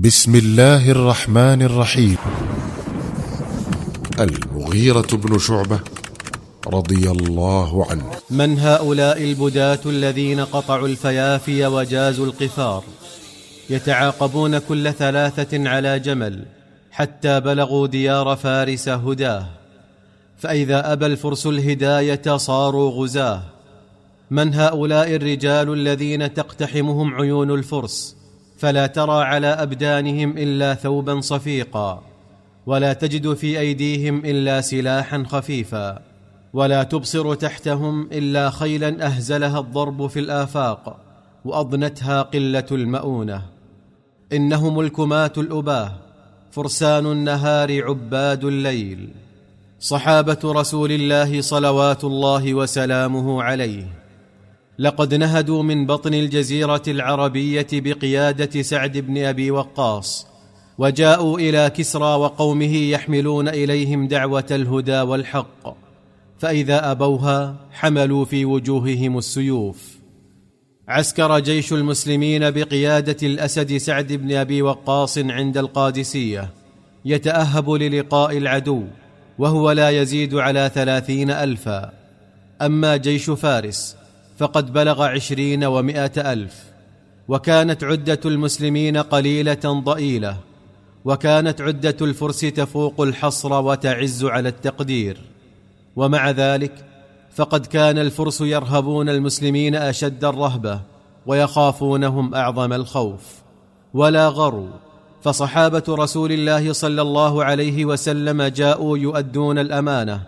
بسم الله الرحمن الرحيم. المغيرة بن شعبة رضي الله عنه. من هؤلاء البداة الذين قطعوا الفيافي وجازوا القفار يتعاقبون كل ثلاثة على جمل حتى بلغوا ديار فارس هداه فإذا أبى الفرس الهداية صاروا غزاة. من هؤلاء الرجال الذين تقتحمهم عيون الفرس؟ فلا ترى على أبدانهم إلا ثوبا صفيقا ولا تجد في أيديهم إلا سلاحا خفيفا ولا تبصر تحتهم إلا خيلا أهزلها الضرب في الآفاق وأضنتها قلة المؤونة. انهم الكماه الأباه فرسان النهار عباد الليل. صحابة رسول الله صلوات الله وسلامه عليه. لقد نهدوا من بطن الجزيرة العربية بقيادة سعد بن أبي وقاص وجاءوا إلى كسرى وقومه يحملون إليهم دعوة الهدى والحق فإذا أبوها حملوا في وجوههم السيوف. عسكر جيش المسلمين بقيادة الأسد سعد بن أبي وقاص عند القادسية يتأهب للقاء العدو وهو لا يزيد على ثلاثين ألفا. أما جيش فارس فقد بلغ عشرين ومائة ألف وكانت عدة المسلمين قليلة ضئيلة وكانت عدة الفرس تفوق الحصر وتعز على التقدير. ومع ذلك فقد كان الفرس يرهبون المسلمين أشد الرهبة ويخافونهم أعظم الخوف. ولا غروا فصحابة رسول الله صلى الله عليه وسلم جاءوا يؤدون الأمانة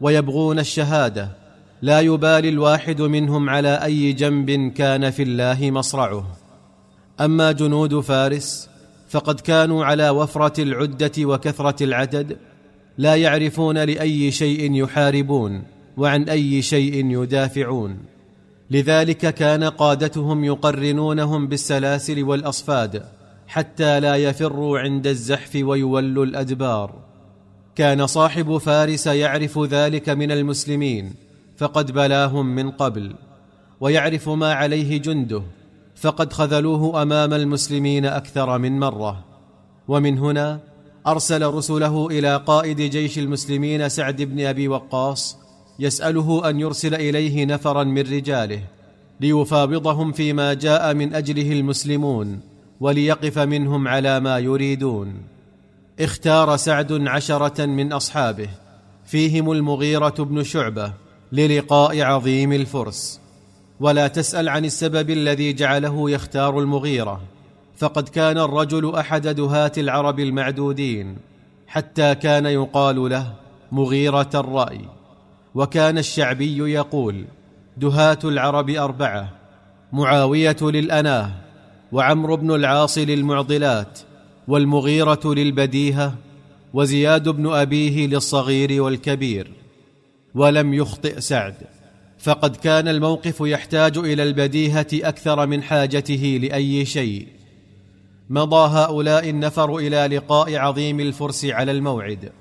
ويبغون الشهادة لا يبالي الواحد منهم على أي جنب كان في الله مصرعه. أما جنود فارس فقد كانوا على وفرة العدة وكثرة العدد لا يعرفون لأي شيء يحاربون وعن أي شيء يدافعون. لذلك كان قادتهم يقرنونهم بالسلاسل والأصفاد حتى لا يفروا عند الزحف ويولوا الأدبار. كان صاحب فارس يعرف ذلك من المسلمين فقد بلاهم من قبل ويعرف ما عليه جنده فقد خذلوه أمام المسلمين أكثر من مرة. ومن هنا أرسل رسله إلى قائد جيش المسلمين سعد بن أبي وقاص يسأله أن يرسل إليه نفرا من رجاله ليفاوضهم فيما جاء من أجله المسلمون وليقف منهم على ما يريدون. اختار سعد عشرة من أصحابه فيهم المغيرة بن شعبة للقاء عظيم الفرس. ولا تسأل عن السبب الذي جعله يختار المغيرة. فقد كان الرجل أحد دهاة العرب المعدودين حتى كان يقال له مغيرة الرأي. وكان الشعبي يقول دهاة العرب أربعة معاوية للأناه وعمرو بن العاص للمعضلات والمغيرة للبديهة وزياد بن أبيه للصغير والكبير. ولم يخطئ سعد. فقد كان الموقف يحتاج إلى البديهة أكثر من حاجته لأي شيء. مضى هؤلاء النفر إلى لقاء عظيم الفرس على الموعد.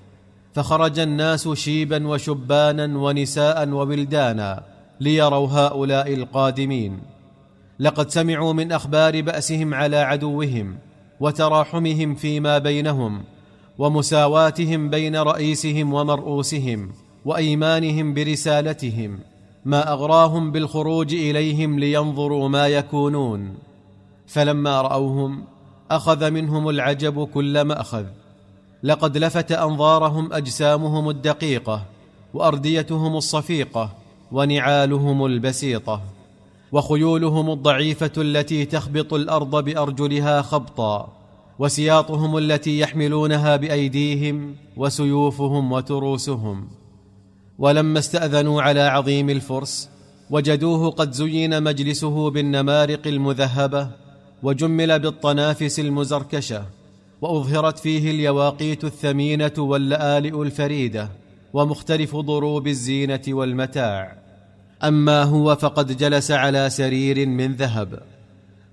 فخرج الناس شيبا وشبانا ونساء وولدانا ليروا هؤلاء القادمين. لقد سمعوا من أخبار بأسهم على عدوهم وتراحمهم فيما بينهم ومساواتهم بين رئيسهم ومرؤوسهم. وأيمانهم برسالتهم ما أغراهم بالخروج إليهم لينظروا ما يكونون. فلما رأوهم أخذ منهم العجب كل ماخذ لقد لفت أنظارهم أجسامهم الدقيقة وأرديتهم الصفيقة ونعالهم البسيطة. وخيولهم الضعيفة التي تخبط الأرض بأرجلها خبطا وسياطهم التي يحملونها بأيديهم وسيوفهم وتروسهم. ولما استأذنوا على عظيم الفرس وجدوه قد زين مجلسه بالنمارق المذهبة وجمل بالطنافس المزركشة وأظهرت فيه اليواقيت الثمينة واللآلئ الفريدة ومختلف ضروب الزينة والمتاع. أما هو فقد جلس على سرير من ذهب.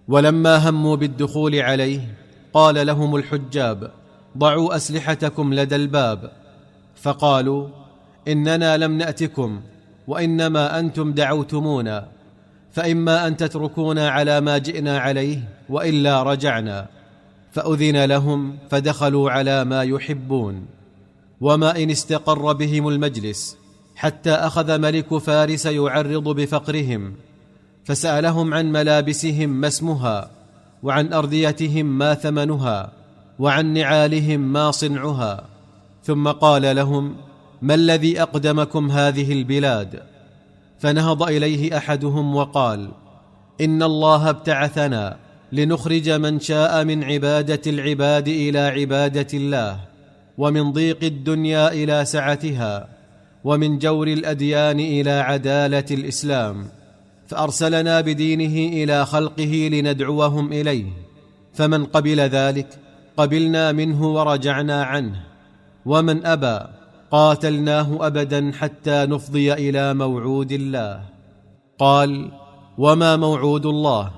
ولما هموا بالدخول عليه قال لهم الحجاب ضعوا أسلحتكم لدى الباب. فقالوا إننا لم نأتكم وإنما أنتم دعوتمونا فإما أن تتركونا على ما جئنا عليه وإلا رجعنا فأذن لهم فدخلوا على ما يحبون. وما إن استقر بهم المجلس حتى أخذ ملك فارس يعرض بفقرهم فسألهم عن ملابسهم ما اسمها وعن ارديتهم ما ثمنها وعن نعالهم ما صنعها. ثم قال لهم ما الذي أقدمكم هذه البلاد؟ فنهض إليه أحدهم وقال إن الله ابتعثنا لنخرج من شاء من عبادة العباد إلى عبادة الله ومن ضيق الدنيا إلى سعتها ومن جور الأديان إلى عدالة الإسلام فأرسلنا بدينه إلى خلقه لندعوهم إليه فمن قبل ذلك قبلنا منه ورجعنا عنه ومن أبى قاتلناه ابدا حتى نفضي إلى موعود الله. قال وما موعود الله؟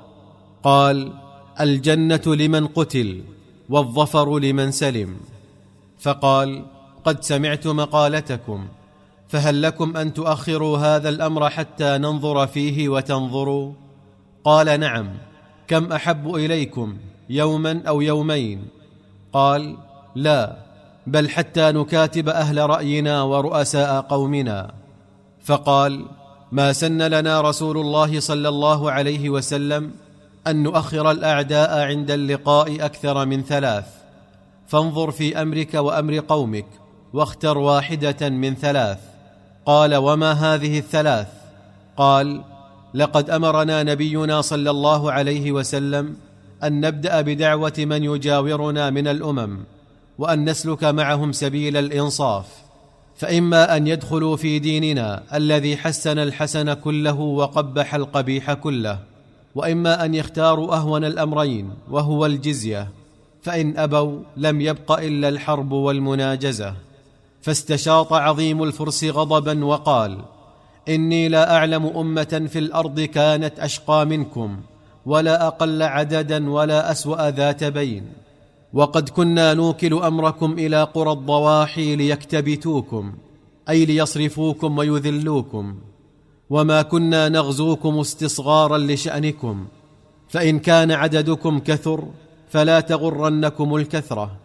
قال الجنة لمن قتل والظفر لمن سلم. فقال قد سمعت مقالتكم فهل لكم أن تؤخروا هذا الأمر حتى ننظر فيه وتنظروا؟ قال نعم. كم أحب إليكم يوما أو يومين؟ قال لا. بل حتى نكاتب أهل رأينا ورؤساء قومنا. فقال ما سن لنا رسول الله صلى الله عليه وسلم أن نؤخر الأعداء عند اللقاء أكثر من ثلاث. فانظر في أمرك وأمر قومك واختر واحدة من ثلاث. قال وما هذه الثلاث؟ قال لقد أمرنا نبينا صلى الله عليه وسلم أن نبدأ بدعوة من يجاورنا من الأمم. وأن نسلك معهم سبيل الإنصاف فإما أن يدخلوا في ديننا الذي حسن الحسن كله وقبح القبيح كله وإما أن يختاروا أهون الأمرين وهو الجزية فإن أبوا لم يبق إلا الحرب والمناجزة. فاستشاط عظيم الفرس غضبا وقال إني لا أعلم أمة في الأرض كانت أشقى منكم ولا أقل عددا ولا أسوأ ذات بين. وقد كنا نوكل أمركم إلى قرى الضواحي ليكتبتوكم أي ليصرفوكم ويذلوكم وما كنا نغزوكم استصغارا لشأنكم فإن كان عددكم كثر فلا تغرنكم الكثرة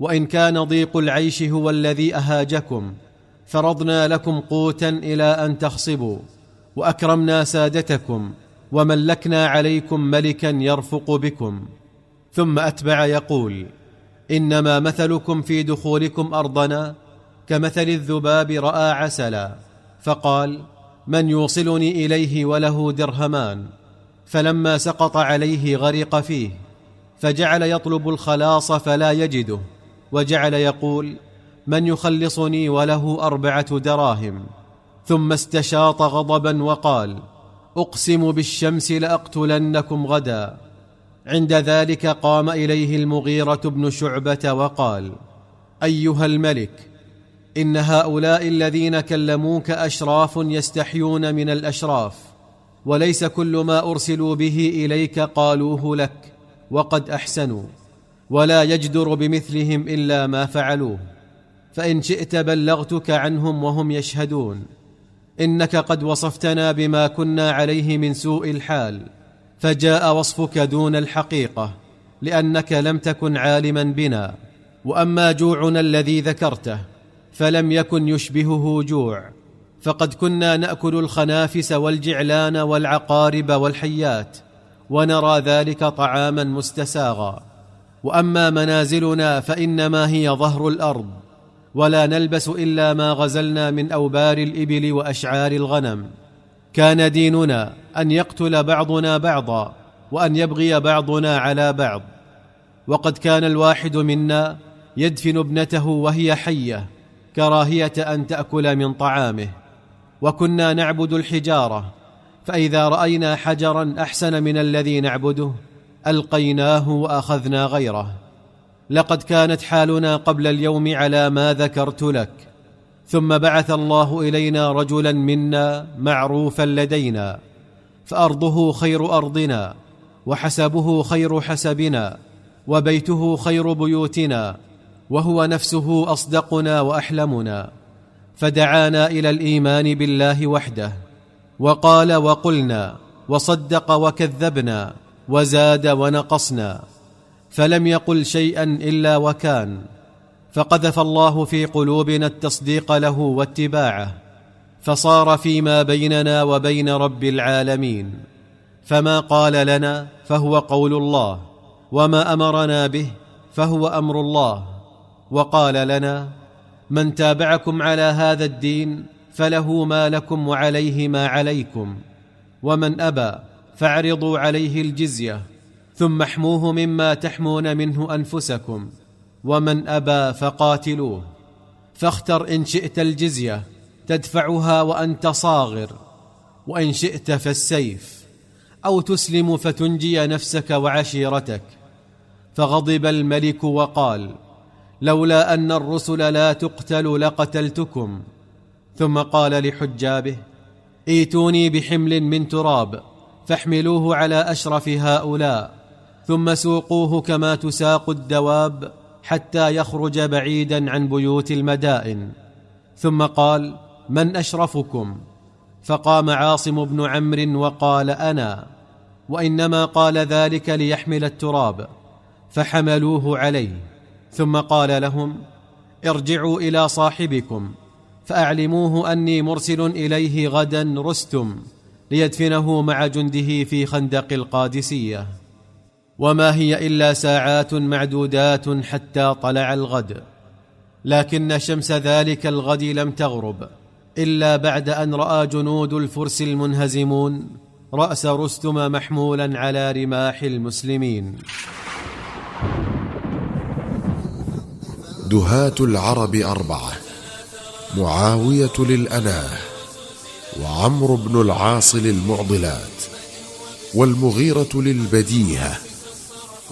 وإن كان ضيق العيش هو الذي أهاجكم فرضنا لكم قوتا إلى أن تخصبوا وأكرمنا سادتكم وملكنا عليكم ملكا يرفق بكم. ثم أتبع يقول إنما مثلكم في دخولكم أرضنا كمثل الذباب رأى عسلا. فقال من يوصلني إليه وله درهمان. فلما سقط عليه غرق فيه فجعل يطلب الخلاص فلا يجده. وجعل يقول من يخلصني وله أربعة دراهم. ثم استشاط غضبا وقال أقسم بالشمس لأقتلنكم غدا. عند ذلك قام إليه المغيرة بن شعبة وقال أيها الملك إن هؤلاء الذين كلموك أشراف يستحيون من الأشراف وليس كل ما أرسلوا به إليك قالوه لك وقد أحسنوا ولا يجدر بمثلهم إلا ما فعلوه فإن شئت بلغتك عنهم وهم يشهدون إنك قد وصفتنا بما كنا عليه من سوء الحال. فجاء وصفك دون الحقيقة لأنك لم تكن عالما بنا وأما جوعنا الذي ذكرته فلم يكن يشبهه جوع. فقد كنا نأكل الخنافس والجعلان والعقارب والحيات ونرى ذلك طعاما مستساغا. وأما منازلنا فإنما هي ظهر الأرض ولا نلبس إلا ما غزلنا من أوبار الإبل وأشعار الغنم. كان ديننا أن يقتل بعضنا بعضا وأن يبغي بعضنا على بعض. وقد كان الواحد منا يدفن ابنته وهي حية كراهية أن تأكل من طعامه. وكنا نعبد الحجارة فإذا رأينا حجرا أحسن من الذي نعبده ألقيناه وأخذنا غيره. لقد كانت حالنا قبل اليوم على ما ذكرت لك. ثم بعث الله إلينا رجلا منا معروفا لدينا فأرضه خير أرضنا وحسبه خير حسبنا وبيته خير بيوتنا وهو نفسه أصدقنا وأحلمنا فدعانا إلى الإيمان بالله وحده وقال وقلنا وصدق وكذبنا وزاد ونقصنا فلم يقل شيئا إلا وكان. فقذف الله في قلوبنا التصديق له واتباعه فصار فيما بيننا وبين رب العالمين فما قال لنا فهو قول الله وما أمرنا به فهو أمر الله وقال لنا من تابعكم على هذا الدين فله ما لكم وعليه ما عليكم ومن أبى فاعرضوا عليه الجزية ثم احموه مما تحمون منه أنفسكم ومن أبى فقاتلوه فاختر إن شئت الجزية تدفعها وأنت صاغر وإن شئت فالسيف أو تسلم فتنجي نفسك وعشيرتك. فغضب الملك وقال لولا أن الرسل لا تقتل لقتلتكم. ثم قال لحجابه إيتوني بحمل من تراب فاحملوه على أشرف هؤلاء ثم سوقوه كما تساق الدواب. حتى يخرج بعيدا عن بيوت المدائن. ثم قال من أشرفكم؟ فقام عاصم بن عمرو وقال أنا. وإنما قال ذلك ليحمل التراب فحملوه عليه. ثم قال لهم ارجعوا إلى صاحبكم فأعلموه أني مرسل إليه غدا رستم ليدفنه مع جنده في خندق القادسية. وما هي إلا ساعات معدودات حتى طلع الغد. لكن شمس ذلك الغد لم تغرب إلا بعد أن رأى جنود الفرس المنهزمون رأس رستم محمولا على رماح المسلمين. دهاة العرب أربعة معاوية للأناه وعمرو بن العاص للمعضلات والمغيرة للبديهة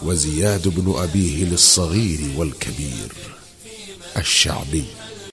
وزياد بن أبيه للصغير والكبير الشعبي.